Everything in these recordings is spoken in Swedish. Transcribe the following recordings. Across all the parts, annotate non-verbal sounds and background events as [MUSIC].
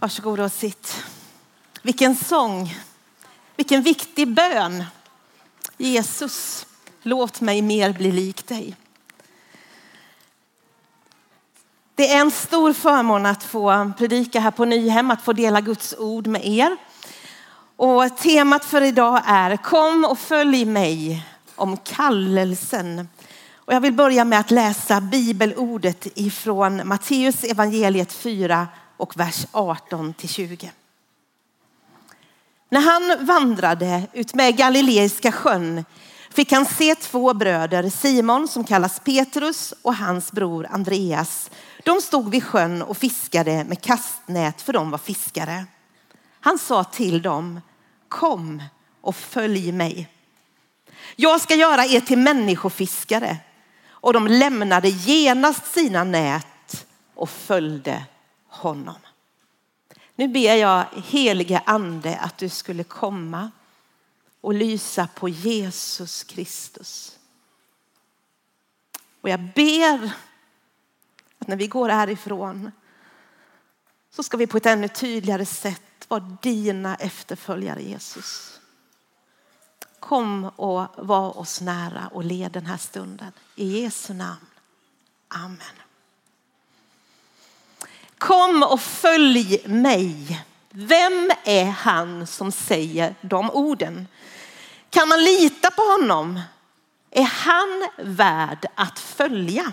Varsågod och sitt. Vilken sång. Vilken viktig bön. Jesus, låt mig mer bli lik dig. Det är en stor förmån att få predika här på Nyhem, att få dela Guds ord med er. Och temat för idag är Kom och följ mig om kallelsen. Och jag vill börja med att läsa bibelordet ifrån Matteus evangeliet 4 och vers 18 till 20. När han vandrade utmed Galileiska sjön fick han se två bröder, Simon som kallas Petrus och hans bror Andreas. De stod vid sjön och fiskade med kastnät för de var fiskare. Han sa till dem, kom och följ mig. Jag ska göra er till människofiskare. Och de lämnade genast sina nät och följde honom. Nu ber jag helige ande att du skulle komma och lysa på Jesus Kristus. Och jag ber att när vi går härifrån så ska vi på ett ännu tydligare sätt vara dina efterföljare Jesus. Kom och var oss nära och led den här stunden. I Jesu namn. Amen. Kom och följ mig. Vem är han som säger de orden? Kan man lita på honom? Är han värd att följa?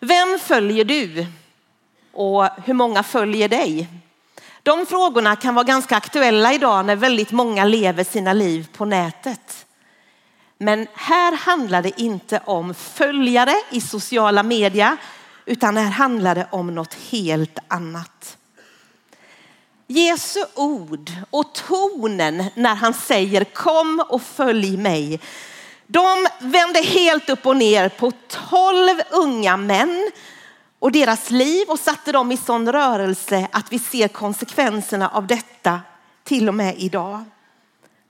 Vem följer du? Och hur många följer dig? De frågorna kan vara ganska aktuella idag när väldigt många lever sina liv på nätet. Men här handlar det inte om följare i sociala medier utan här handlar det om något helt annat. Jesu ord och tonen när han säger kom och följ mig. De vände helt upp och ner på tolv unga män och deras liv och satte dem i sån rörelse att vi ser konsekvenserna av detta till och med idag.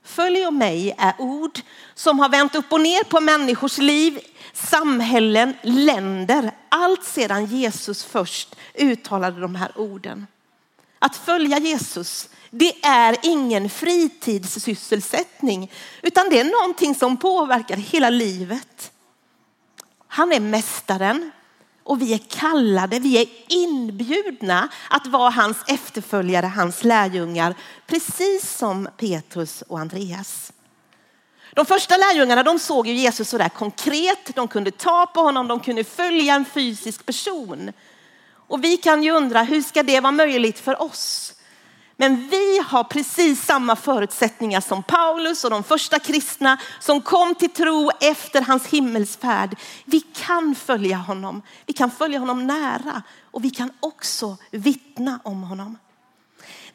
Följ mig är ord som har vänt upp och ner på människors liv, samhällen, länder. Allt sedan Jesus först uttalade de här orden. Att följa Jesus, det är ingen fritidssysselsättning utan det är någonting som påverkar hela livet. Han är mästaren och vi är kallade, vi är inbjudna att vara hans efterföljare, hans lärjungar, precis som Petrus och Andreas. De första lärjungarna de såg ju Jesus sådär konkret, de kunde ta på honom, de kunde följa en fysisk person. Och vi kan ju undra, hur ska det vara möjligt för oss? Men vi har precis samma förutsättningar som Paulus och de första kristna som kom till tro efter hans himmelsfärd. Vi kan följa honom. Vi kan följa honom nära och vi kan också vittna om honom.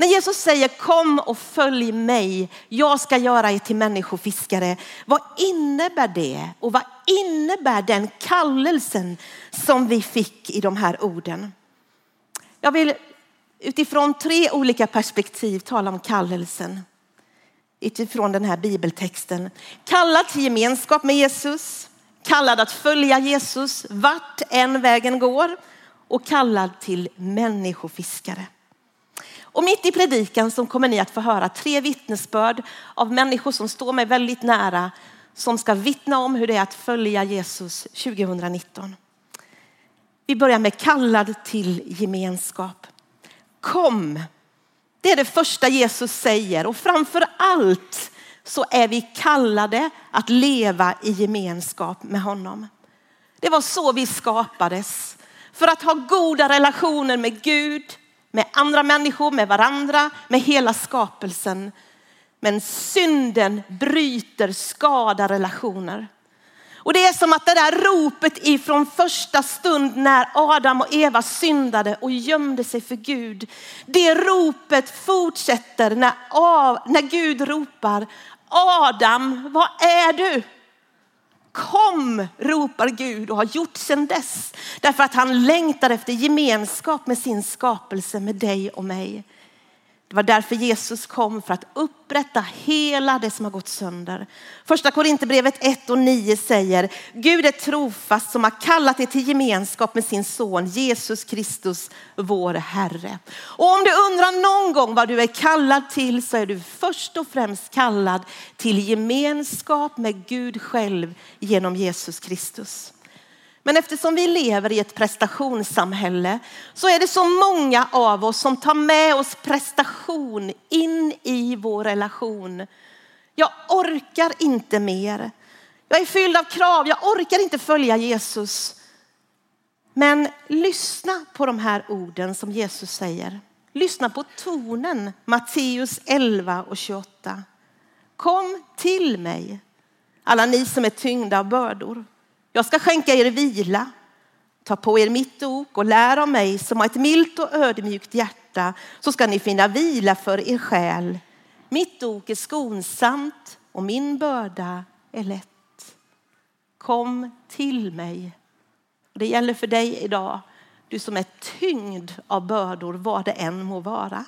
När Jesus säger kom och följ mig, jag ska göra er till människofiskare. Vad innebär det och vad innebär den kallelsen som vi fick i de här orden? Jag vill utifrån tre olika perspektiv tala om kallelsen utifrån den här bibeltexten. Kallad till gemenskap med Jesus, kallad att följa Jesus vart än vägen går och kallad till människofiskare. Och mitt i predikan så kommer ni att få höra tre vittnesbörd av människor som står mig väldigt nära som ska vittna om hur det är att följa Jesus 2019. Vi börjar med kallad till gemenskap. Kom. Det är det första Jesus säger och framför allt så är vi kallade att leva i gemenskap med honom. Det var så vi skapades. För att ha goda relationer med Gud, med andra människor, med varandra, med hela skapelsen. Men synden bryter, skadar relationer. Och det är som att det där ropet ifrån första stund när Adam och Eva syndade och gömde sig för Gud. Det ropet fortsätter när, när Gud ropar Adam, var är du? Kom, ropar Gud och har gjort sedan dess. Därför att han längtar efter gemenskap med sin skapelse, med dig och mig. Det var därför Jesus kom för att upprätta hela det som har gått sönder. Första Korinthierbrevet 1 och 9 säger Gud är trofast som har kallat er till gemenskap med sin son Jesus Kristus, vår Herre. Och om du undrar någon gång vad du är kallad till så är du först och främst kallad till gemenskap med Gud själv genom Jesus Kristus. Men eftersom vi lever i ett prestationssamhälle så är det så många av oss som tar med oss prestation in i vår relation. Jag orkar inte mer. Jag är fylld av krav. Jag orkar inte följa Jesus. Men lyssna på de här orden som Jesus säger. Lyssna på tonen, Matteus 11 och 28. Kom till mig, alla ni som är tyngda av bördor jag ska skänka er vila. Ta på er mitt ok och lär av mig som har ett milt och ödmjukt hjärta så ska ni finna vila för er själ. Mitt ok är skonsamt och min börda är lätt. Kom till mig. Det gäller för dig idag, du som är tyngd av bördor, vad det än må vara.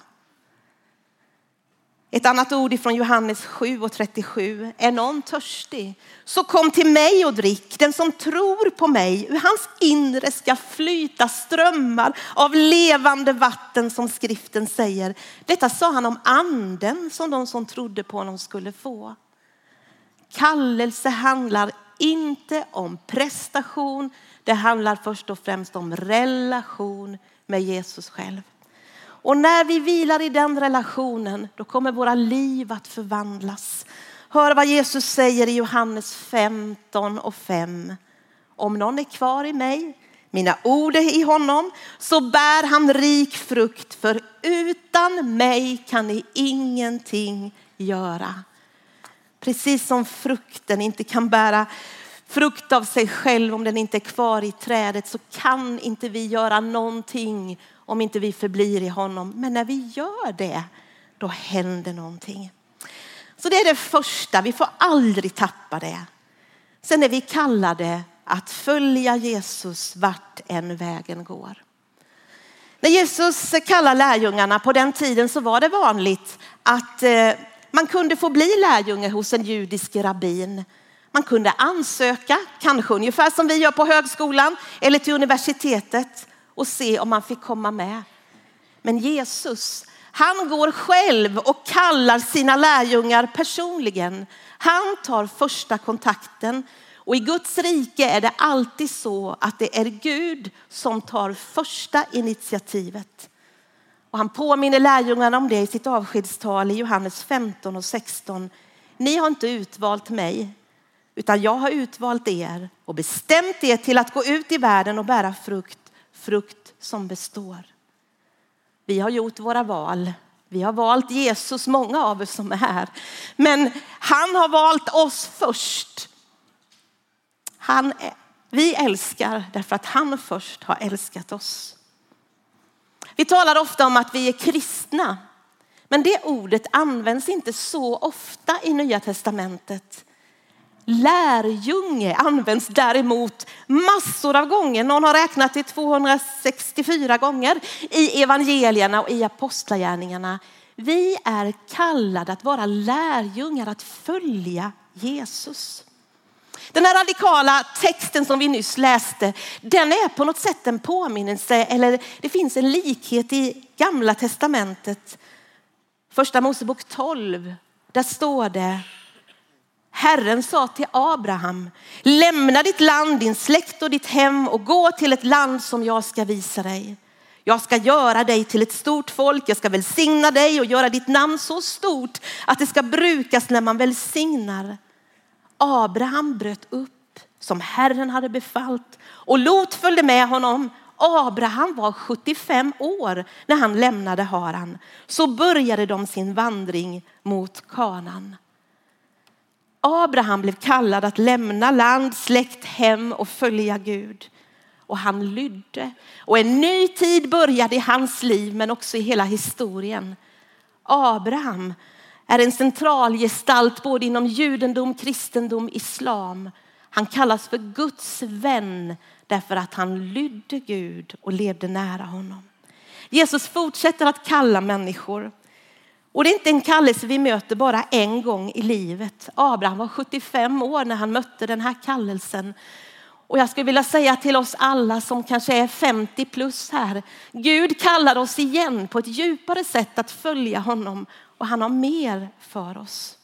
Ett annat ord från Johannes 7 och 37. Är någon törstig så kom till mig och drick. Den som tror på mig, ur hans inre ska flyta strömmar av levande vatten som skriften säger. Detta sa han om anden som de som trodde på honom skulle få. Kallelse handlar inte om prestation. Det handlar först och främst om relation med Jesus själv. Och när vi vilar i den relationen, då kommer våra liv att förvandlas. Hör vad Jesus säger i Johannes 15 och 5. Om någon är kvar i mig, mina ord är i honom, så bär han rik frukt. För utan mig kan ni ingenting göra. Precis som frukten inte kan bära frukt av sig själv om den inte är kvar i trädet så kan inte vi göra någonting om inte vi förblir i honom. Men när vi gör det, då händer någonting. Så det är det första, vi får aldrig tappa det. Sen är vi kallade att följa Jesus vart än vägen går. När Jesus kallar lärjungarna på den tiden så var det vanligt att eh, man kunde få bli lärjunge hos en judisk rabbin. Man kunde ansöka, kanske ungefär som vi gör på högskolan eller till universitetet och se om han fick komma med. Men Jesus, han går själv och kallar sina lärjungar personligen. Han tar första kontakten och i Guds rike är det alltid så att det är Gud som tar första initiativet. Och han påminner lärjungarna om det i sitt avskedstal i Johannes 15 och 16. Ni har inte utvalt mig, utan jag har utvalt er och bestämt er till att gå ut i världen och bära frukt frukt som består. Vi har gjort våra val. Vi har valt Jesus, många av oss som är här. Men han har valt oss först. Han, vi älskar därför att han först har älskat oss. Vi talar ofta om att vi är kristna. Men det ordet används inte så ofta i Nya Testamentet. Lärjunge används däremot massor av gånger. Någon har räknat till 264 gånger i evangelierna och i apostlagärningarna. Vi är kallade att vara lärjungar, att följa Jesus. Den här radikala texten som vi nyss läste, den är på något sätt en påminnelse eller det finns en likhet i gamla testamentet. Första Mosebok 12, där står det Herren sa till Abraham, lämna ditt land, din släkt och ditt hem och gå till ett land som jag ska visa dig. Jag ska göra dig till ett stort folk, jag ska välsigna dig och göra ditt namn så stort att det ska brukas när man välsignar. Abraham bröt upp som Herren hade befallt och Lot följde med honom. Abraham var 75 år när han lämnade Haran. Så började de sin vandring mot Kanan. Abraham blev kallad att lämna land, släkt, hem och följa Gud. Och han lydde. Och en ny tid började i hans liv men också i hela historien. Abraham är en central gestalt både inom judendom, kristendom, islam. Han kallas för Guds vän därför att han lydde Gud och levde nära honom. Jesus fortsätter att kalla människor. Och det är inte en kallelse vi möter bara en gång i livet. Abraham var 75 år när han mötte den här kallelsen. Och jag skulle vilja säga till oss alla som kanske är 50 plus här. Gud kallar oss igen på ett djupare sätt att följa honom och han har mer för oss.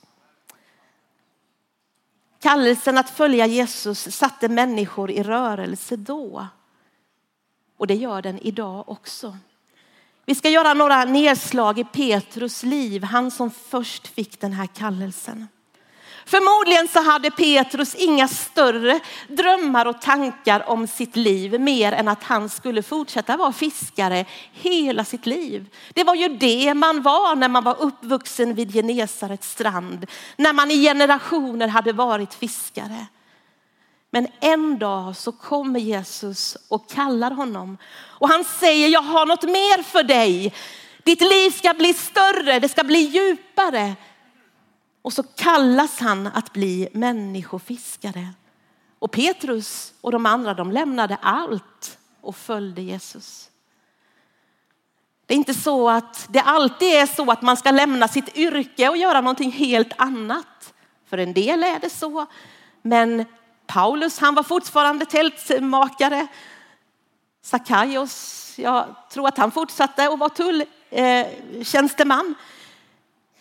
Kallelsen att följa Jesus satte människor i rörelse då. Och det gör den idag också. Vi ska göra några nedslag i Petrus liv, han som först fick den här kallelsen. Förmodligen så hade Petrus inga större drömmar och tankar om sitt liv mer än att han skulle fortsätta vara fiskare hela sitt liv. Det var ju det man var när man var uppvuxen vid Genesarets strand, när man i generationer hade varit fiskare. Men en dag så kommer Jesus och kallar honom och han säger jag har något mer för dig. Ditt liv ska bli större, det ska bli djupare. Och så kallas han att bli människofiskare. Och Petrus och de andra de lämnade allt och följde Jesus. Det är inte så att det alltid är så att man ska lämna sitt yrke och göra någonting helt annat. För en del är det så. Men Paulus, han var fortfarande tältmakare. Sakaios, jag tror att han fortsatte att vara tulltjänsteman. Eh,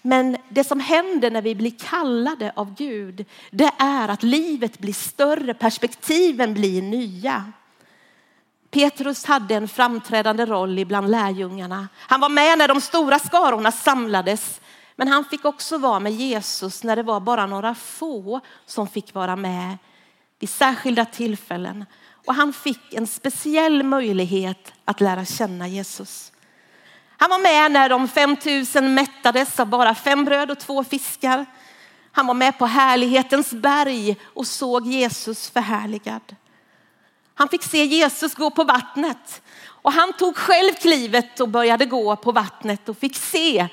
men det som händer när vi blir kallade av Gud, det är att livet blir större, perspektiven blir nya. Petrus hade en framträdande roll bland lärjungarna. Han var med när de stora skarorna samlades, men han fick också vara med Jesus när det var bara några få som fick vara med vid särskilda tillfällen. Och han fick en speciell möjlighet att lära känna Jesus. Han var med när de 5000 mättades av bara fem bröd och två fiskar. Han var med på härlighetens berg och såg Jesus förhärligad. Han fick se Jesus gå på vattnet och han tog själv klivet och började gå på vattnet och fick se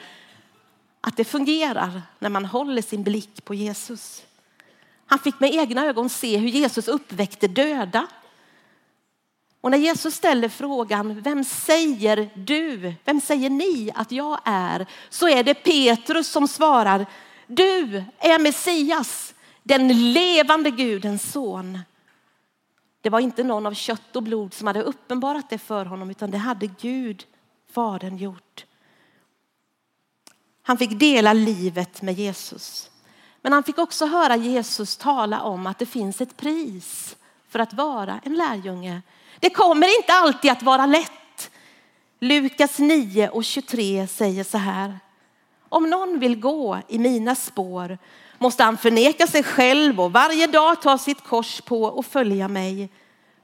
att det fungerar när man håller sin blick på Jesus. Han fick med egna ögon se hur Jesus uppväckte döda. Och när Jesus ställer frågan, vem säger du, vem säger ni att jag är? Så är det Petrus som svarar, du är Messias, den levande Gudens son. Det var inte någon av kött och blod som hade uppenbarat det för honom, utan det hade Gud, Fadern, gjort. Han fick dela livet med Jesus. Men han fick också höra Jesus tala om att det finns ett pris för att vara en lärjunge. Det kommer inte alltid att vara lätt. Lukas 9 och 23 säger så här. Om någon vill gå i mina spår måste han förneka sig själv och varje dag ta sitt kors på och följa mig.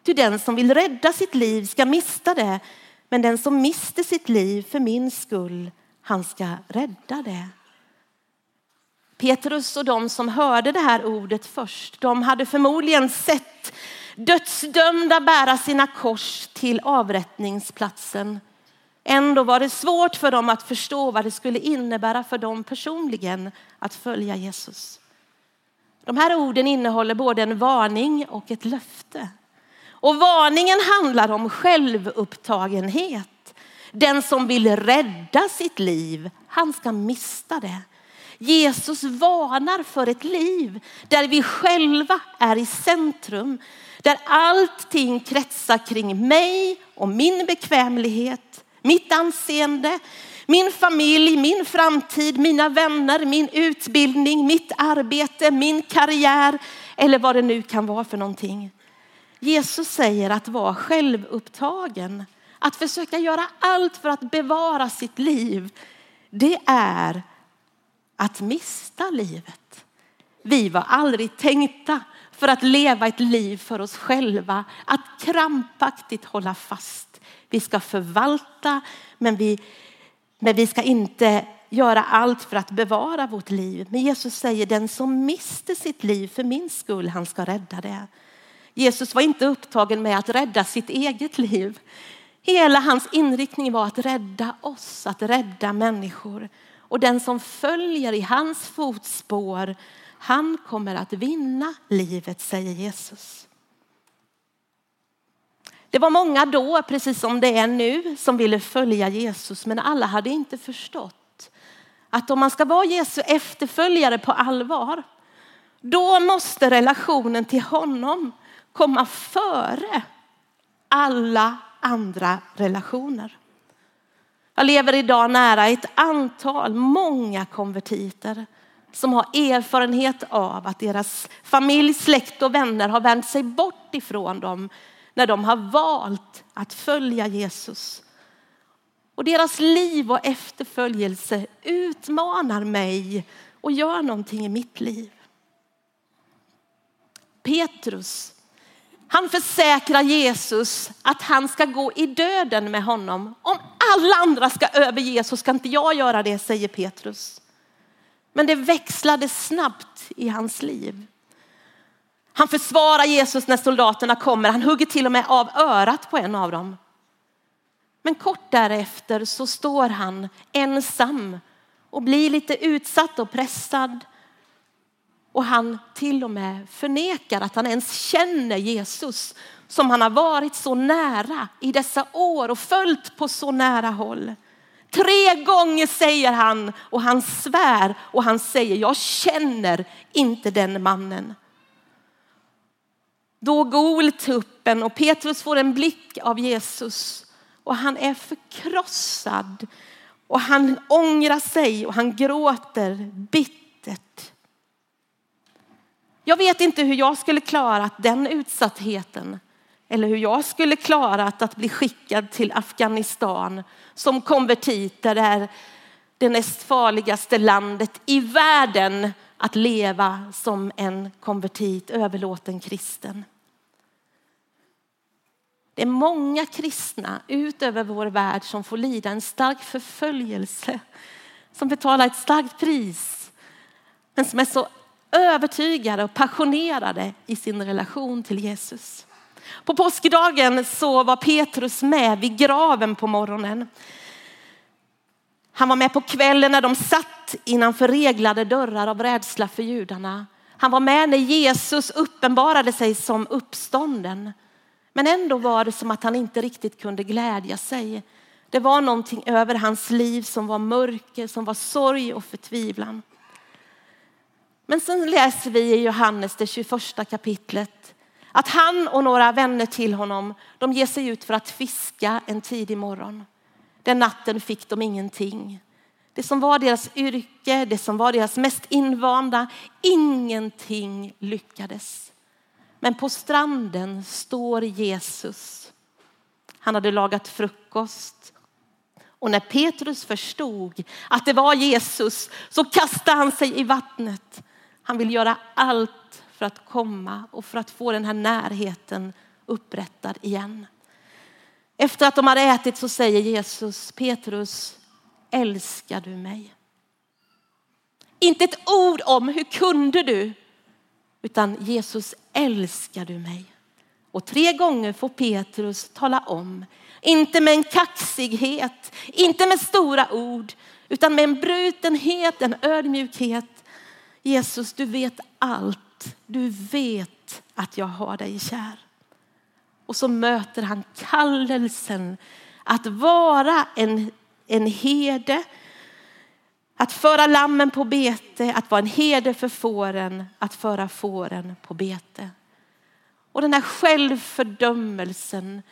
Ty den som vill rädda sitt liv ska mista det, men den som mister sitt liv för min skull, han ska rädda det. Petrus och de som hörde det här ordet först, de hade förmodligen sett dödsdömda bära sina kors till avrättningsplatsen. Ändå var det svårt för dem att förstå vad det skulle innebära för dem personligen att följa Jesus. De här orden innehåller både en varning och ett löfte. Och varningen handlar om självupptagenhet. Den som vill rädda sitt liv, han ska mista det. Jesus varnar för ett liv där vi själva är i centrum. Där allting kretsar kring mig och min bekvämlighet, mitt anseende, min familj, min framtid, mina vänner, min utbildning, mitt arbete, min karriär eller vad det nu kan vara för någonting. Jesus säger att vara självupptagen, att försöka göra allt för att bevara sitt liv, det är att mista livet. Vi var aldrig tänkta för att leva ett liv för oss själva, att krampaktigt hålla fast. Vi ska förvalta, men vi, men vi ska inte göra allt för att bevara vårt liv. Men Jesus säger den som mister sitt liv för min skull, han ska rädda det. Jesus var inte upptagen med att rädda sitt eget liv. Hela hans inriktning var att rädda oss, att rädda människor. Och den som följer i hans fotspår, han kommer att vinna livet, säger Jesus. Det var många då, precis som det är nu, som ville följa Jesus, men alla hade inte förstått att om man ska vara Jesu efterföljare på allvar, då måste relationen till honom komma före alla andra relationer. Jag lever idag nära ett antal, många konvertiter som har erfarenhet av att deras familj, släkt och vänner har vänt sig bort ifrån dem när de har valt att följa Jesus. Och deras liv och efterföljelse utmanar mig och gör någonting i mitt liv. Petrus, han försäkrar Jesus att han ska gå i döden med honom. Om alla andra ska överge så ska inte jag göra det, säger Petrus. Men det växlade snabbt i hans liv. Han försvarar Jesus när soldaterna kommer. Han hugger till och med av örat på en av dem. Men kort därefter så står han ensam och blir lite utsatt och pressad. Och han till och med förnekar att han ens känner Jesus som han har varit så nära i dessa år och följt på så nära håll. Tre gånger säger han och han svär och han säger jag känner inte den mannen. Då går tuppen och Petrus får en blick av Jesus och han är förkrossad och han ångrar sig och han gråter bittert. Jag vet inte hur jag skulle klarat den utsattheten eller hur jag skulle klarat att bli skickad till Afghanistan som konvertit där det är det näst farligaste landet i världen att leva som en konvertit, överlåten kristen. Det är många kristna utöver vår värld som får lida en stark förföljelse, som betalar ett starkt pris, men som är så övertygade och passionerade i sin relation till Jesus. På påskdagen så var Petrus med vid graven på morgonen. Han var med på kvällen när de satt innanför reglade dörrar av rädsla för judarna. Han var med när Jesus uppenbarade sig som uppstånden. Men ändå var det som att han inte riktigt kunde glädja sig. Det var någonting över hans liv som var mörker, som var sorg och förtvivlan. Men sen läser vi i Johannes det 21 kapitlet att han och några vänner till honom, de ger sig ut för att fiska en tidig morgon. Den natten fick de ingenting. Det som var deras yrke, det som var deras mest invanda, ingenting lyckades. Men på stranden står Jesus. Han hade lagat frukost. Och när Petrus förstod att det var Jesus så kastade han sig i vattnet. Han vill göra allt för att komma och för att få den här närheten upprättad igen. Efter att de har ätit så säger Jesus, Petrus, älskar du mig? Inte ett ord om hur kunde du? Utan Jesus, älskar du mig? Och tre gånger får Petrus tala om, inte med en kaxighet, inte med stora ord, utan med en brutenhet, en ödmjukhet. Jesus, du vet allt. Du vet att jag har dig kär. Och så möter han kallelsen att vara en, en herde, att föra lammen på bete, att vara en herde för fåren, att föra fåren på bete. Och den här självfördömelsen,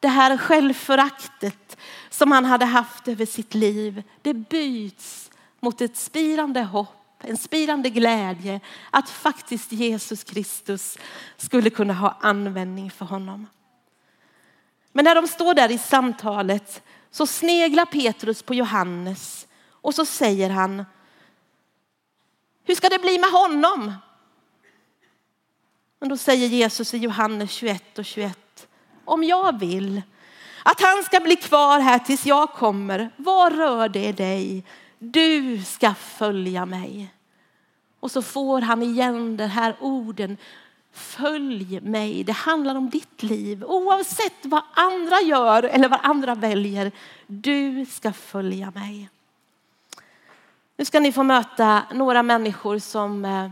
det här självföraktet som han hade haft över sitt liv, det byts mot ett spirande hopp, en spirande glädje att faktiskt Jesus Kristus skulle kunna ha användning för honom. Men när de står där i samtalet så sneglar Petrus på Johannes och så säger han, hur ska det bli med honom? Men då säger Jesus i Johannes 21 och 21, om jag vill att han ska bli kvar här tills jag kommer, vad rör det dig? Du ska följa mig. Och så får han igen de här orden, Följ mig. Det handlar om ditt liv. Oavsett vad andra gör eller vad andra väljer. Du ska följa mig. Nu ska ni få möta några människor som eh,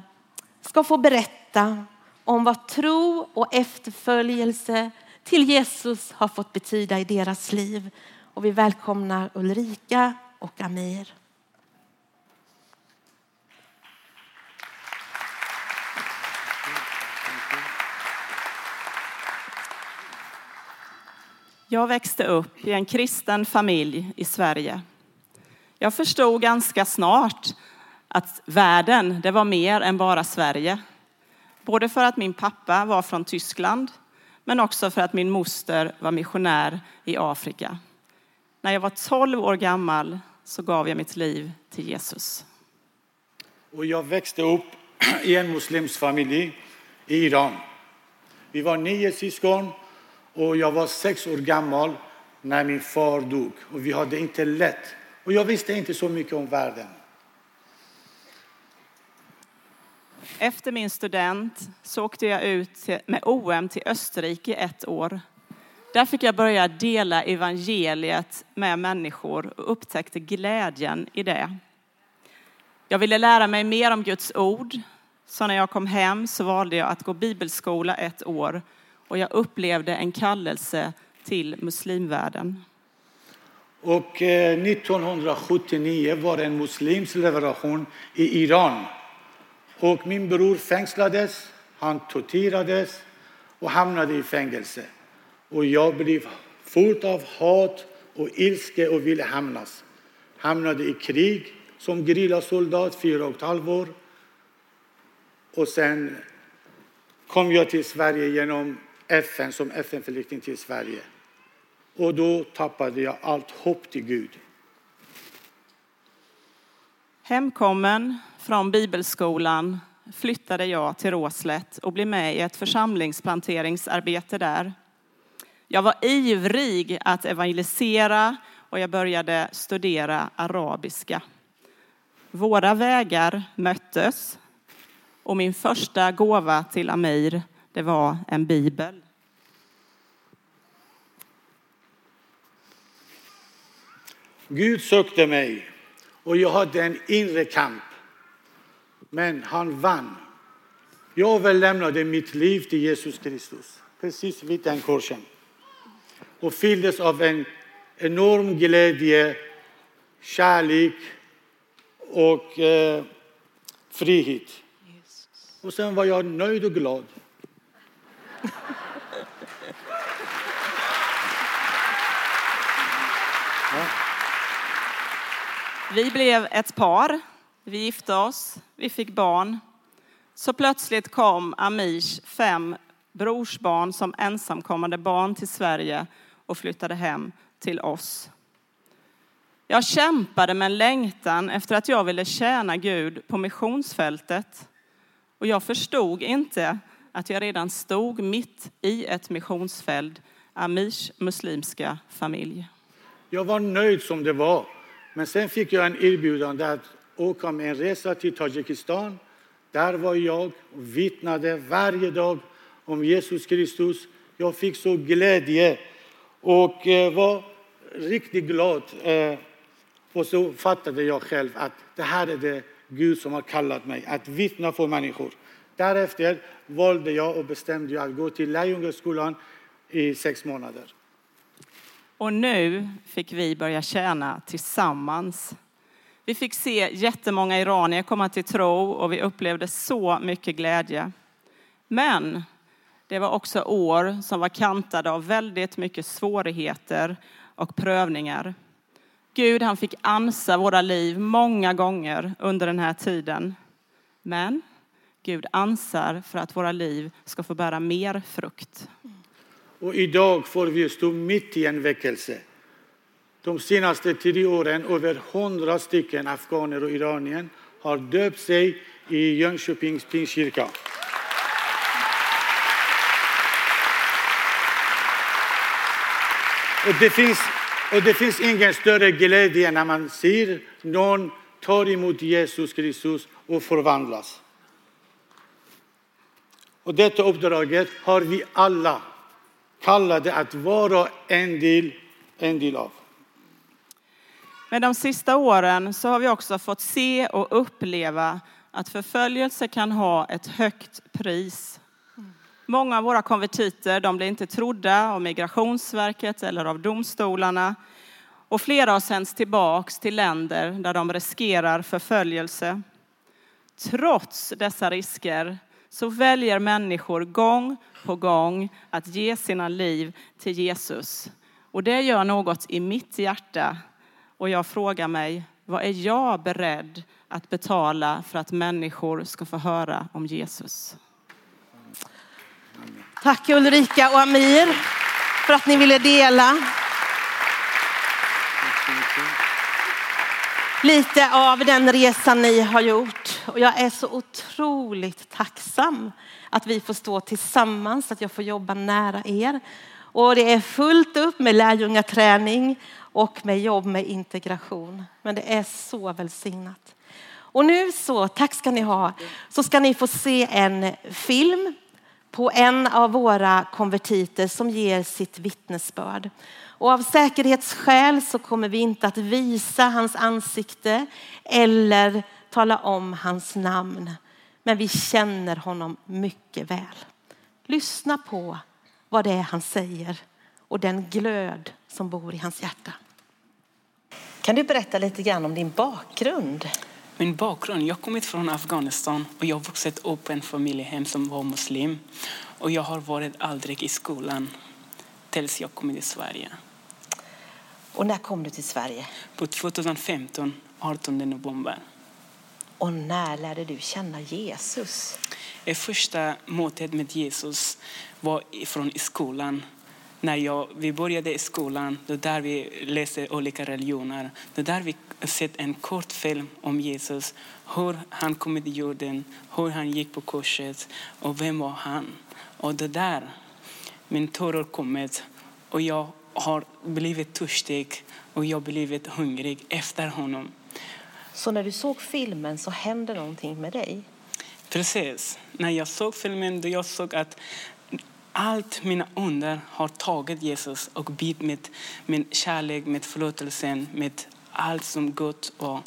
ska få berätta om vad tro och efterföljelse till Jesus har fått betyda i deras liv. Och vi välkomnar Ulrika och Amir. Jag växte upp i en kristen familj i Sverige. Jag förstod ganska snart att världen, det var mer än bara Sverige. Både för att min pappa var från Tyskland, men också för att min moster var missionär i Afrika. När jag var 12 år gammal så gav jag mitt liv till Jesus. Och jag växte upp i en muslimsk familj i Iran. Vi var nio syskon och jag var sex år gammal när min far dog. Och vi hade inte lätt. Och jag visste inte så mycket om världen. Efter min student så åkte jag ut med OM till Österrike ett år. Där fick jag börja dela evangeliet med människor och upptäckte glädjen i det. Jag ville lära mig mer om Guds ord, så när jag kom hem så valde jag att gå bibelskola ett år och jag upplevde en kallelse till muslimvärlden. Och eh, 1979 var det en muslimsk leveration i Iran. Och min bror fängslades, han torterades och hamnade i fängelse. Och jag blev full av hat och ilska och ville hamnas. Hamnade i krig som gerillasoldat fyra och ett halvt år. Och sen kom jag till Sverige genom FN som FN-flykting till Sverige. Och då tappade jag allt hopp till Gud. Hemkommen från bibelskolan flyttade jag till Råslätt och blev med i ett församlingsplanteringsarbete där. Jag var ivrig att evangelisera och jag började studera arabiska. Våra vägar möttes och min första gåva till Amir, det var en bibel. Gud sökte mig och jag hade en inre kamp. Men han vann. Jag överlämnade mitt liv till Jesus Kristus, precis vid den korsen. Och fylldes av en enorm glädje, kärlek och eh, frihet. Och sen var jag nöjd och glad. Vi blev ett par. Vi gifte oss. Vi fick barn. Så plötsligt kom Amirs fem brorsbarn som ensamkommande barn till Sverige och flyttade hem till oss. Jag kämpade med en längtan efter att jag ville tjäna Gud på missionsfältet. Och jag förstod inte att jag redan stod mitt i ett missionsfält, Amirs muslimska familj. Jag var nöjd som det var. Men sen fick jag en erbjudande att åka med en resa till Tadzjikistan. Där var jag och vittnade varje dag om Jesus Kristus. Jag fick så glädje och eh, var riktigt glad. Eh, och så fattade jag själv att det här är det Gud som har kallat mig, att vittna för människor. Därefter valde jag och bestämde jag att gå till Lärjungaskolan i sex månader. Och nu fick vi börja tjäna tillsammans. Vi fick se jättemånga iranier komma till tro och vi upplevde så mycket glädje. Men det var också år som var kantade av väldigt mycket svårigheter och prövningar. Gud han fick ansa våra liv många gånger under den här tiden. Men Gud ansar för att våra liv ska få bära mer frukt. Och idag får vi stå mitt i en väckelse. De senaste tio åren över hundra stycken afghaner och iranier har döpt sig i Jönköpings pingstkyrka. Och det, finns, och det finns ingen större glädje när man ser någon ta emot Jesus Kristus och förvandlas. Och detta uppdraget har vi alla kallade att vara en del, en del av. Men de sista åren så har vi också fått se och uppleva att förföljelse kan ha ett högt pris. Många av våra konvertiter de blir inte trodda av Migrationsverket eller av domstolarna. Och flera har sänts tillbaks till länder där de riskerar förföljelse. Trots dessa risker så väljer människor gång på gång att ge sina liv till Jesus. Och det gör något i mitt hjärta. Och jag frågar mig, vad är jag beredd att betala för att människor ska få höra om Jesus? Tack Ulrika och Amir för att ni ville dela. Lite av den resan ni har gjort. Och jag är så otroligt tacksam att vi får stå tillsammans, att jag får jobba nära er. Och det är fullt upp med lärjungaträning och med jobb med integration. Men det är så välsignat. Och nu så, tack ska ni ha, så ska ni få se en film på en av våra konvertiter som ger sitt vittnesbörd. Och av säkerhetsskäl så kommer vi inte att visa hans ansikte eller tala om hans namn. Men vi känner honom mycket väl. Lyssna på vad det är han säger och den glöd som bor i hans hjärta. Kan du berätta lite grann om din bakgrund? Min bakgrund, jag kommer från Afghanistan och jag har vuxit upp i en familjehem som var muslim. Och jag har varit aldrig i skolan tills jag kom till Sverige. Och när kom du till Sverige? På 2015, 18 november. Och när lärde du känna Jesus? Det första mötet med Jesus var från skolan. När jag, vi började i skolan, då där vi läste olika religioner. Då där vi sett en kort film om Jesus, hur han kom till jorden, hur han gick på korset och vem var han? Och det där, min tårar kommit och jag har blivit törstig och jag har blivit hungrig efter honom. Så när du såg filmen så hände någonting med dig? Precis. När jag såg filmen då jag såg att allt mina under har tagit Jesus och bit med min kärlek, med förlåtelsen, med allt som gott. Och,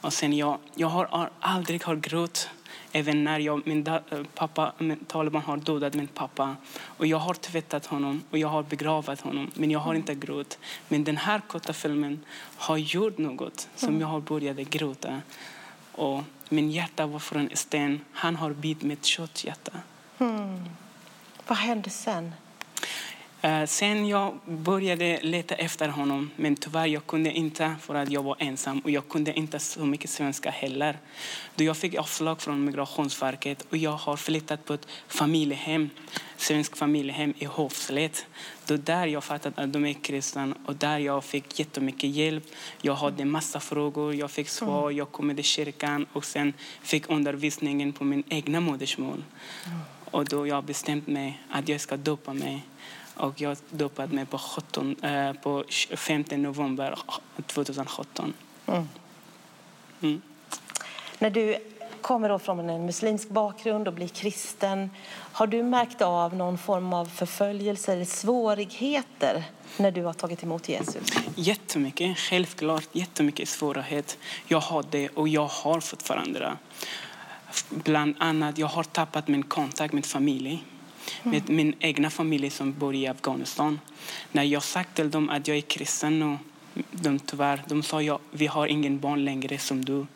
och sen jag, jag har aldrig har gråtit Även när jag, min da, eh, pappa, min, Taliban har dödat min pappa. Och jag har tvättat honom och jag har begravt honom. Men jag har inte gråtit. Men den här korta filmen har gjort något som mm. jag har börjat gråta. Och min hjärta var från sten. Han har bit mitt kötthjärta. Mm. Vad hände sen? Eh, sen jag började leta efter honom, men tyvärr jag kunde inte för att jag var ensam och jag kunde inte så mycket svenska heller. Då jag fick avslag från Migrationsverket och jag har flyttat på ett familjehem, svensk familjehem i Hovslätt. Då där jag fattade att de är kristna och där jag fick jättemycket hjälp. Jag hade massa frågor, jag fick svar, jag kom till kyrkan och sen fick undervisningen på min egna modersmål. Och då jag bestämt mig att jag ska döpa mig och jag dopade mig på, 17, eh, på 5 november 2017. Mm. Mm. När du kommer då från en muslimsk bakgrund och blir kristen, har du märkt av någon form av förföljelse eller svårigheter när du har tagit emot Jesus? Jättemycket, självklart. Jättemycket svårighet. Jag har det och jag har fortfarande. Bland annat, jag har tappat min kontakt med familj med min egna familj som bor i Afghanistan. När jag sagt till dem att jag är kristen och de tyvärr, de sa ja, vi har ingen barn längre som du.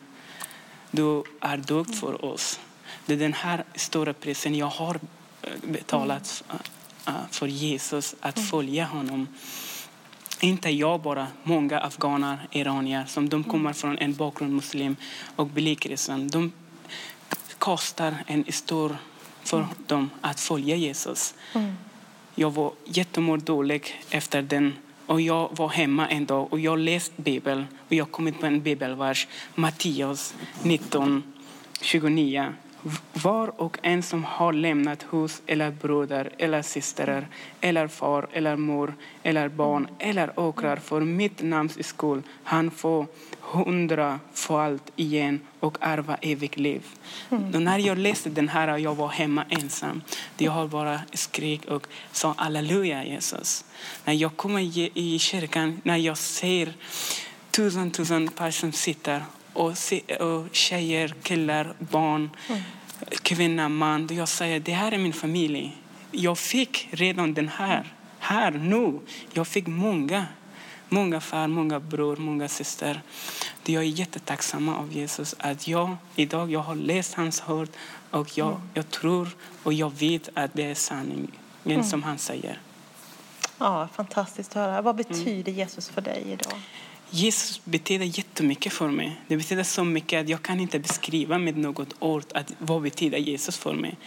Du är död för oss. Det är den här stora prisen jag har eh, betalat eh, eh, för Jesus, att följa honom. Inte jag bara, många afghaner, iranier som de kommer från en bakgrund muslim och blir kristen. De kostar en stor för dem att följa Jesus. Mm. Jag var jättemårdålig efter den och jag var hemma en dag och jag läste Bibeln och jag kom på en bibelvers, Matteus 19, 29. Var och en som har lämnat hus eller bröder eller systrar eller far eller mor eller barn eller åkrar för mitt namns skull, han får hundrafalt igen och ärva evigt liv. Mm. när jag läste den här, jag var hemma ensam. Jag har bara skrik och sa halleluja Jesus. När jag kommer i kyrkan, när jag ser tusen, tusen personer sitter och, se, och tjejer, killar, barn, mm. kvinna, man. Jag säger det här är min familj. Jag fick redan den här, här nu. Jag fick många många far, många bror, många syster. Jag är jättetacksam av Jesus att jag idag jag har läst hans ord och jag, mm. jag tror och jag vet att det är sanningen mm. som han säger. Ja, fantastiskt att höra. Vad betyder Jesus för dig idag? Jesus betyder jättemycket för mig. Det betyder så mycket att jag kan inte beskriva med något ord att vad betyder Jesus för mig.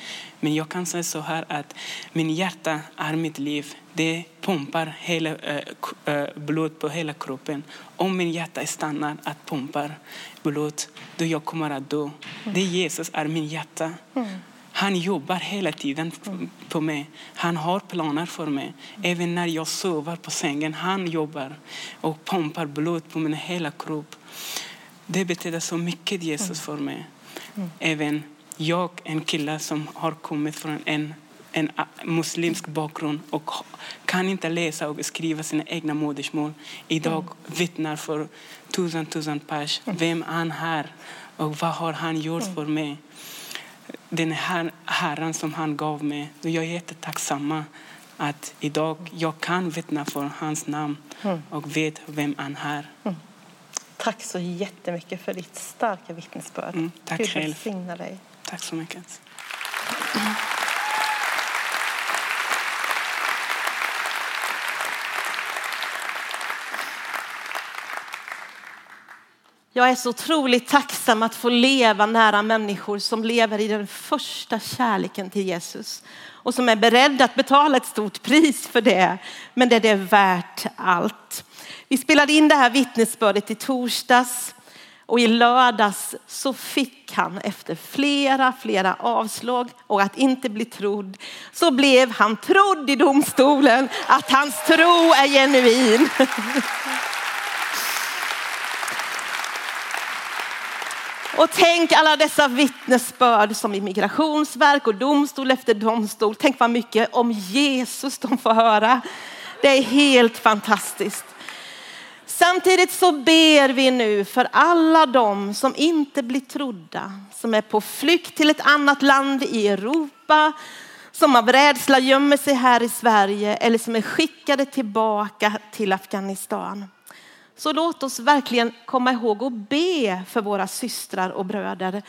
Men jag kan säga så här att min hjärta är mitt liv. Det pumpar hela, äh, blod på hela kroppen. Om min hjärta stannar att pumpa blod, då jag kommer att dö. Det Jesus är min hjärta. Mm. Han jobbar hela tiden på mig. Han har planer för mig. Även när jag sover på sängen, han jobbar och pumpar blod på min hela kropp. Det betyder så mycket Jesus för mig. Även jag, en kille som har kommit från en, en muslimsk bakgrund och kan inte läsa och skriva sina egna modersmål. Idag vittnar för tusen, tusen pers vem han är och vad har han gjort för mig den här Herren som han gav mig. Jag är jättetacksam att idag jag kan vittna för hans namn och vet vem han är. Tack så jättemycket för ditt starka vittnesbörd. Mm, tack Gud själv. välsigna dig. Tack så mycket. Jag är så otroligt tacksam att få leva nära människor som lever i den första kärleken till Jesus och som är beredda att betala ett stort pris för det. Men det är värt allt. Vi spelade in det här vittnesbördet i torsdags och i lördags så fick han efter flera, flera avslag och att inte bli trodd så blev han trodd i domstolen att hans tro är genuin. [LAUGHS] Och tänk alla dessa vittnesbörd som i migrationsverk och domstol efter domstol. Tänk vad mycket om Jesus de får höra. Det är helt fantastiskt. Samtidigt så ber vi nu för alla de som inte blir trodda, som är på flykt till ett annat land i Europa, som av rädsla gömmer sig här i Sverige eller som är skickade tillbaka till Afghanistan. Så låt oss verkligen komma ihåg att be för våra systrar och bröder.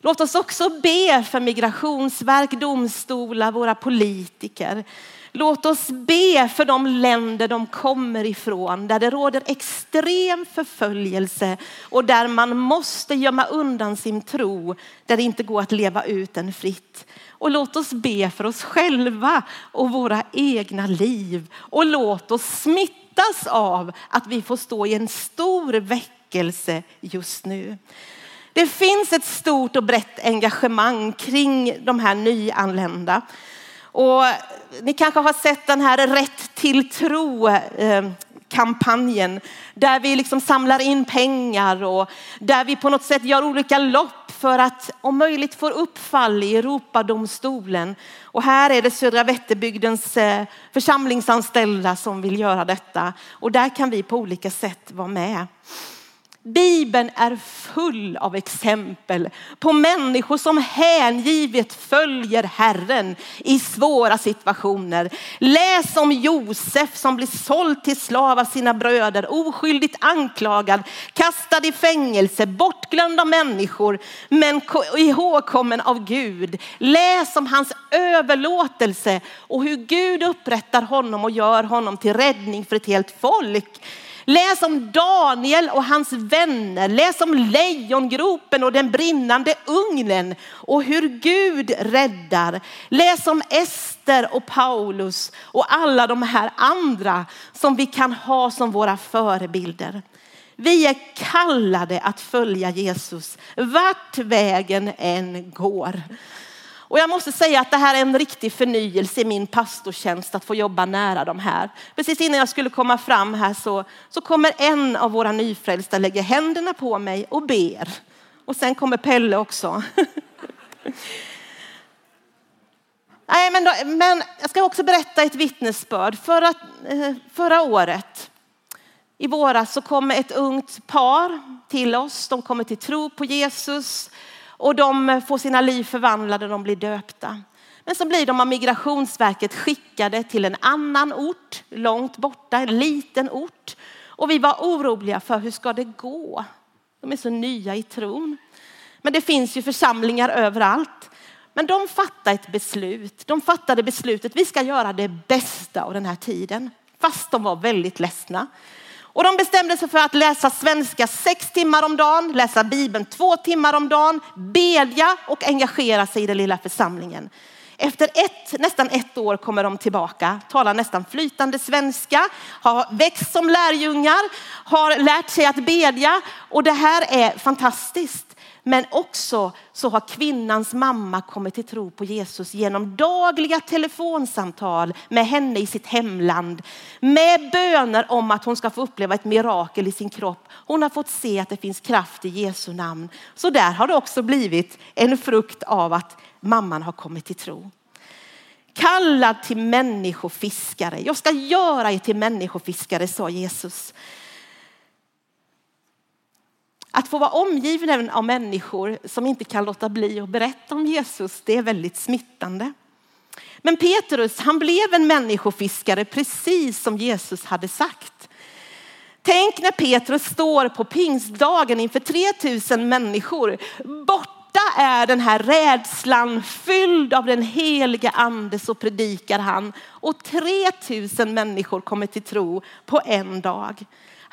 Låt oss också be för migrationsverk, domstolar, våra politiker. Låt oss be för de länder de kommer ifrån där det råder extrem förföljelse och där man måste gömma undan sin tro, där det inte går att leva ut den fritt. Och låt oss be för oss själva och våra egna liv och låt oss smitta smittas av att vi får stå i en stor väckelse just nu. Det finns ett stort och brett engagemang kring de här nyanlända. Och ni kanske har sett den här rätt till tro-kampanjen eh, där vi liksom samlar in pengar och där vi på något sätt gör olika lopp för att om möjligt få upp fall i Europadomstolen. Och här är det Södra Vätterbygdens eh, församlingsanställda som vill göra detta och där kan vi på olika sätt vara med. Bibeln är full av exempel på människor som hängivet följer Herren i svåra situationer. Läs om Josef som blir såld till slav av sina bröder, oskyldigt anklagad, kastad i fängelse, bortglömd av människor, men ihågkommen av Gud. Läs om hans överlåtelse och hur Gud upprättar honom och gör honom till räddning för ett helt folk. Läs om Daniel och hans vänner. Läs om lejongropen och den brinnande ugnen och hur Gud räddar. Läs om Ester och Paulus och alla de här andra som vi kan ha som våra förebilder. Vi är kallade att följa Jesus vart vägen än går. Och jag måste säga att det här är en riktig förnyelse i min pastortjänst att få jobba nära de här. Precis innan jag skulle komma fram här så, så kommer en av våra nyfrälsta lägga händerna på mig och ber. Och sen kommer Pelle också. [LAUGHS] Nej, men, då, men jag ska också berätta ett vittnesbörd. Förra, eh, förra året i våras så kom ett ungt par till oss. De kommer till tro på Jesus och de får sina liv förvandlade, de blir döpta. Men så blir de av migrationsverket skickade till en annan ort, långt borta, en liten ort. Och vi var oroliga för hur ska det gå? De är så nya i tron. Men det finns ju församlingar överallt. Men de fattade ett beslut. De fattade beslutet, vi ska göra det bästa av den här tiden. Fast de var väldigt ledsna. Och de bestämde sig för att läsa svenska sex timmar om dagen, läsa Bibeln två timmar om dagen, bedja och engagera sig i den lilla församlingen. Efter ett, nästan ett år kommer de tillbaka, talar nästan flytande svenska, har växt som lärjungar, har lärt sig att bedja och det här är fantastiskt. Men också så har kvinnans mamma kommit till tro på Jesus genom dagliga telefonsamtal med henne i sitt hemland. Med böner om att hon ska få uppleva ett mirakel i sin kropp. Hon har fått se att det finns kraft i Jesu namn. Så där har det också blivit en frukt av att mamman har kommit till tro. Kallad till människofiskare. Jag ska göra er till människofiskare, sa Jesus. Att få vara omgiven av människor som inte kan låta bli att berätta om Jesus, det är väldigt smittande. Men Petrus, han blev en människofiskare precis som Jesus hade sagt. Tänk när Petrus står på pingstdagen inför 3000 människor. Borta är den här rädslan, fylld av den heliga ande så predikar han. Och 3000 människor kommer till tro på en dag.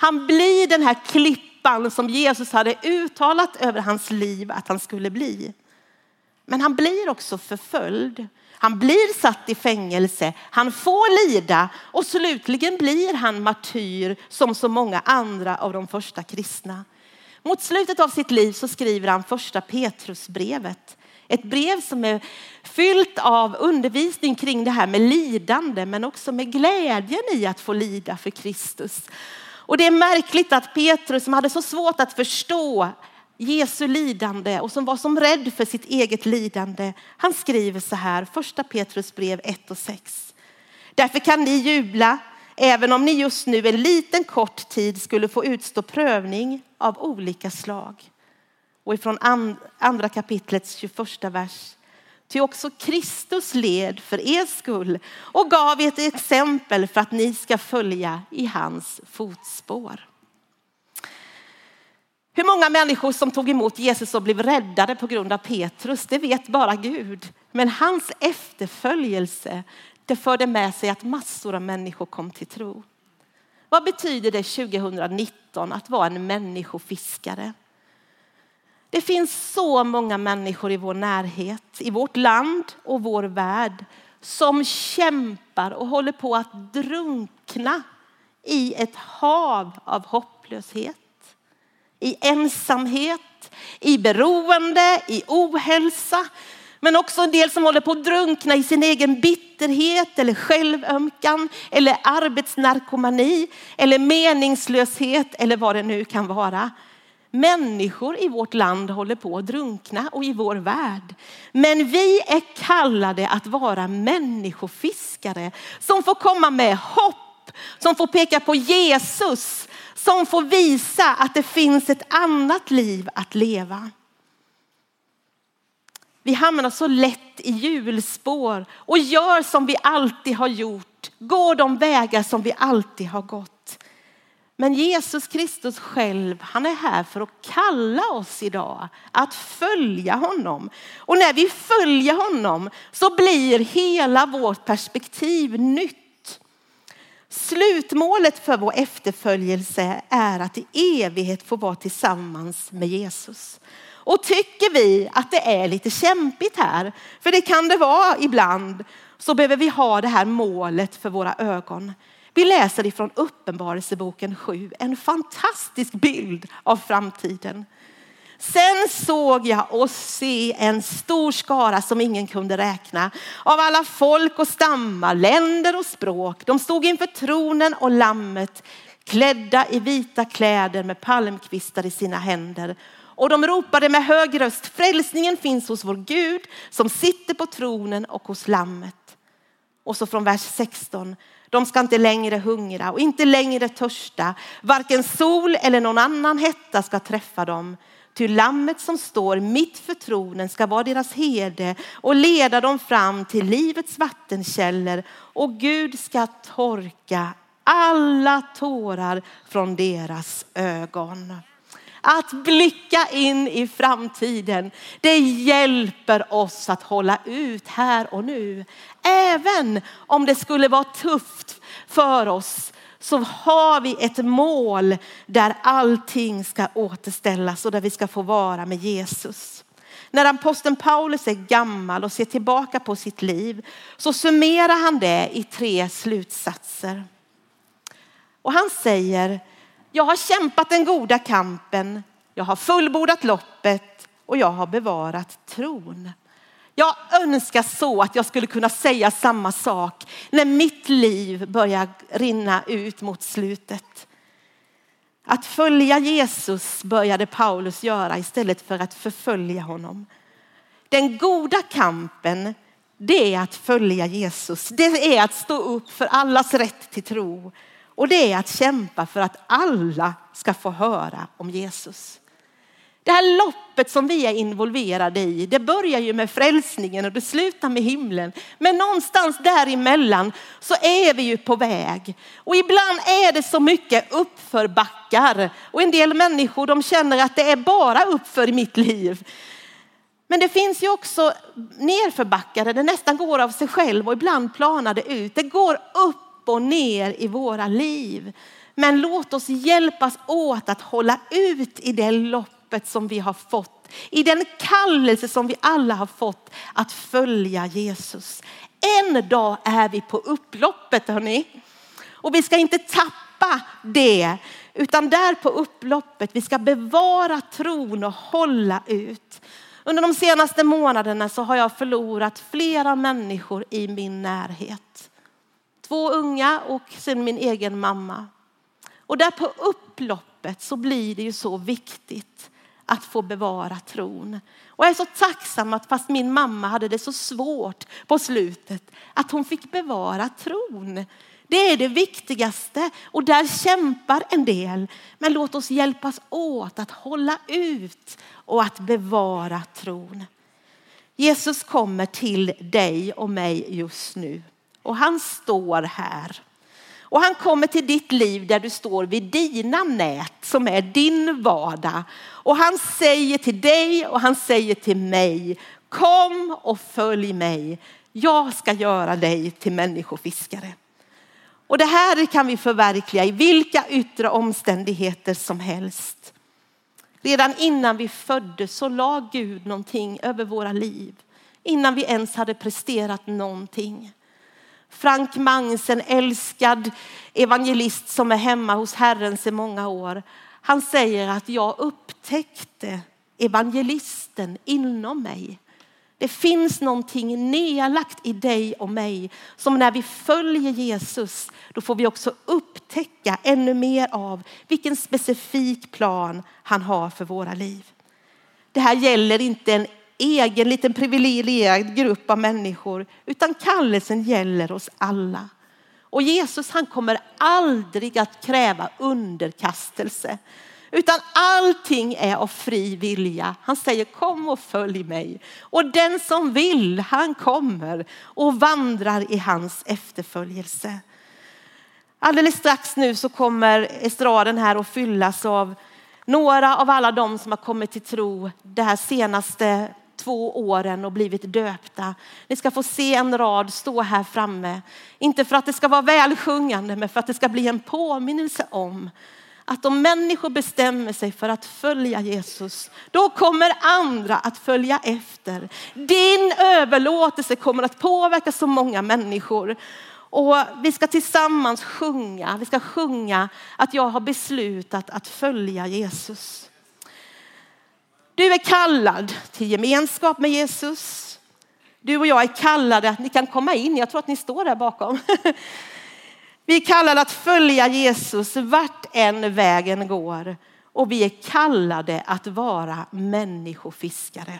Han blir den här klippan som Jesus hade uttalat över hans liv att han skulle bli. Men han blir också förföljd. Han blir satt i fängelse, han får lida och slutligen blir han martyr som så många andra av de första kristna. Mot slutet av sitt liv så skriver han första Petrusbrevet. Ett brev som är fyllt av undervisning kring det här med lidande men också med glädjen i att få lida för Kristus. Och det är märkligt att Petrus som hade så svårt att förstå Jesu lidande och som var som rädd för sitt eget lidande. Han skriver så här, första Petrus brev 1 och 6. Därför kan ni jubla även om ni just nu en liten kort tid skulle få utstå prövning av olika slag. Och ifrån andra kapitlets 21 vers. Ty också Kristus led för er skull och gav er ett exempel för att ni ska följa i hans fotspår. Hur många människor som tog emot Jesus och blev räddade på grund av Petrus, det vet bara Gud. Men hans efterföljelse, det förde med sig att massor av människor kom till tro. Vad betyder det 2019 att vara en människofiskare? Det finns så många människor i vår närhet, i vårt land och vår värld som kämpar och håller på att drunkna i ett hav av hopplöshet. I ensamhet, i beroende, i ohälsa. Men också en del som håller på att drunkna i sin egen bitterhet eller självömkan eller arbetsnarkomani eller meningslöshet eller vad det nu kan vara. Människor i vårt land håller på att drunkna och i vår värld. Men vi är kallade att vara människofiskare som får komma med hopp, som får peka på Jesus, som får visa att det finns ett annat liv att leva. Vi hamnar så lätt i hjulspår och gör som vi alltid har gjort, går de vägar som vi alltid har gått. Men Jesus Kristus själv, han är här för att kalla oss idag att följa honom. Och när vi följer honom så blir hela vårt perspektiv nytt. Slutmålet för vår efterföljelse är att i evighet få vara tillsammans med Jesus. Och tycker vi att det är lite kämpigt här, för det kan det vara ibland, så behöver vi ha det här målet för våra ögon. Vi läser ifrån Uppenbarelseboken 7, en fantastisk bild av framtiden. Sen såg jag och se en stor skara som ingen kunde räkna av alla folk och stammar, länder och språk. De stod inför tronen och lammet klädda i vita kläder med palmkvistar i sina händer. Och de ropade med hög röst, frälsningen finns hos vår Gud som sitter på tronen och hos lammet. Och så från vers 16. De ska inte längre hungra och inte längre törsta. Varken sol eller någon annan hetta ska träffa dem. Ty lammet som står mitt för tronen ska vara deras herde och leda dem fram till livets vattenkällor. Och Gud ska torka alla tårar från deras ögon att blicka in i framtiden. Det hjälper oss att hålla ut här och nu. Även om det skulle vara tufft för oss så har vi ett mål där allting ska återställas och där vi ska få vara med Jesus. När aposteln Paulus är gammal och ser tillbaka på sitt liv så summerar han det i tre slutsatser. Och han säger, jag har kämpat den goda kampen, jag har fullbordat loppet och jag har bevarat tron. Jag önskar så att jag skulle kunna säga samma sak när mitt liv börjar rinna ut mot slutet. Att följa Jesus började Paulus göra istället för att förfölja honom. Den goda kampen, det är att följa Jesus. Det är att stå upp för allas rätt till tro. Och det är att kämpa för att alla ska få höra om Jesus. Det här loppet som vi är involverade i, det börjar ju med frälsningen och det slutar med himlen. Men någonstans däremellan så är vi ju på väg. Och ibland är det så mycket uppförbackar. Och en del människor de känner att det är bara uppför i mitt liv. Men det finns ju också nerförbackar där det nästan går av sig själv och ibland planar det ut. Det går upp och ner i våra liv. Men låt oss hjälpas åt att hålla ut i det loppet som vi har fått, i den kallelse som vi alla har fått att följa Jesus. En dag är vi på upploppet hörni. Och vi ska inte tappa det, utan där på upploppet, vi ska bevara tron och hålla ut. Under de senaste månaderna så har jag förlorat flera människor i min närhet. Två unga och sen min egen mamma. Och där på upploppet så blir det ju så viktigt att få bevara tron. Och jag är så tacksam att fast min mamma hade det så svårt på slutet, att hon fick bevara tron. Det är det viktigaste och där kämpar en del. Men låt oss hjälpas åt att hålla ut och att bevara tron. Jesus kommer till dig och mig just nu och han står här. Och han kommer till ditt liv där du står vid dina nät som är din vardag. Och han säger till dig och han säger till mig, kom och följ mig. Jag ska göra dig till människofiskare. Och det här kan vi förverkliga i vilka yttre omständigheter som helst. Redan innan vi föddes så la Gud någonting över våra liv. Innan vi ens hade presterat någonting. Frank Mangs, en älskad evangelist som är hemma hos Herren sedan många år. Han säger att jag upptäckte evangelisten inom mig. Det finns någonting nedlagt i dig och mig som när vi följer Jesus, då får vi också upptäcka ännu mer av vilken specifik plan han har för våra liv. Det här gäller inte en egen liten privilegierad grupp av människor, utan kallelsen gäller oss alla. Och Jesus han kommer aldrig att kräva underkastelse. Utan allting är av fri vilja. Han säger kom och följ mig. Och den som vill han kommer och vandrar i hans efterföljelse. Alldeles strax nu så kommer estraden här att fyllas av några av alla de som har kommit till tro det här senaste två åren och blivit döpta. Ni ska få se en rad stå här framme. Inte för att det ska vara välsjungande, men för att det ska bli en påminnelse om att om människor bestämmer sig för att följa Jesus, då kommer andra att följa efter. Din överlåtelse kommer att påverka så många människor. Och vi ska tillsammans sjunga, vi ska sjunga att jag har beslutat att följa Jesus. Du är kallad till gemenskap med Jesus. Du och jag är kallade att ni kan komma in. Jag tror att ni står där bakom. [LAUGHS] Vi är kallade att följa Jesus vart än vägen går. Och vi är kallade att vara människofiskare.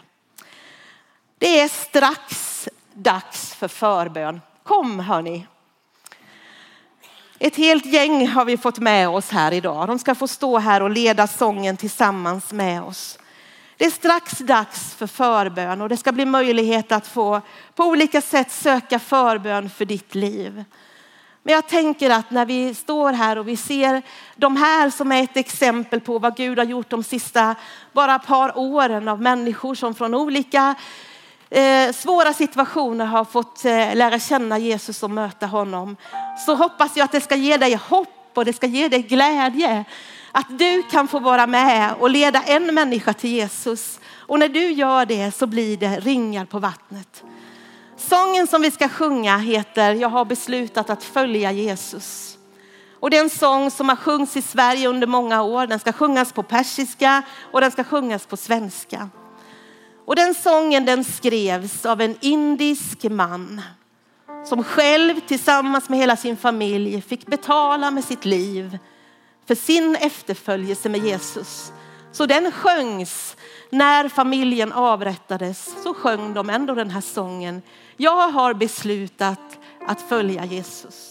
Det är strax dags för förbön. Kom hörni. Ett helt gäng har vi fått med oss här idag. De ska få stå här och leda sången tillsammans med oss. Det är strax dags för förbön och det ska bli möjlighet att få på olika sätt söka förbön för ditt liv. Men jag tänker att när vi står här och vi ser de här som är ett exempel på vad Gud har gjort de sista bara par åren av människor som från olika eh, svåra situationer har fått eh, lära känna Jesus och möta honom. Så hoppas jag att det ska ge dig hopp och det ska ge dig glädje. Att du kan få vara med och leda en människa till Jesus. Och när du gör det så blir det ringar på vattnet. Sången som vi ska sjunga heter Jag har beslutat att följa Jesus. Och det är en sång som har sjungits i Sverige under många år. Den ska sjungas på persiska och den ska sjungas på svenska. Och den sången den skrevs av en indisk man som själv tillsammans med hela sin familj fick betala med sitt liv för sin efterföljelse med Jesus. Så den sjöngs när familjen avrättades så sjöng de ändå den här sången. Jag har beslutat att följa Jesus.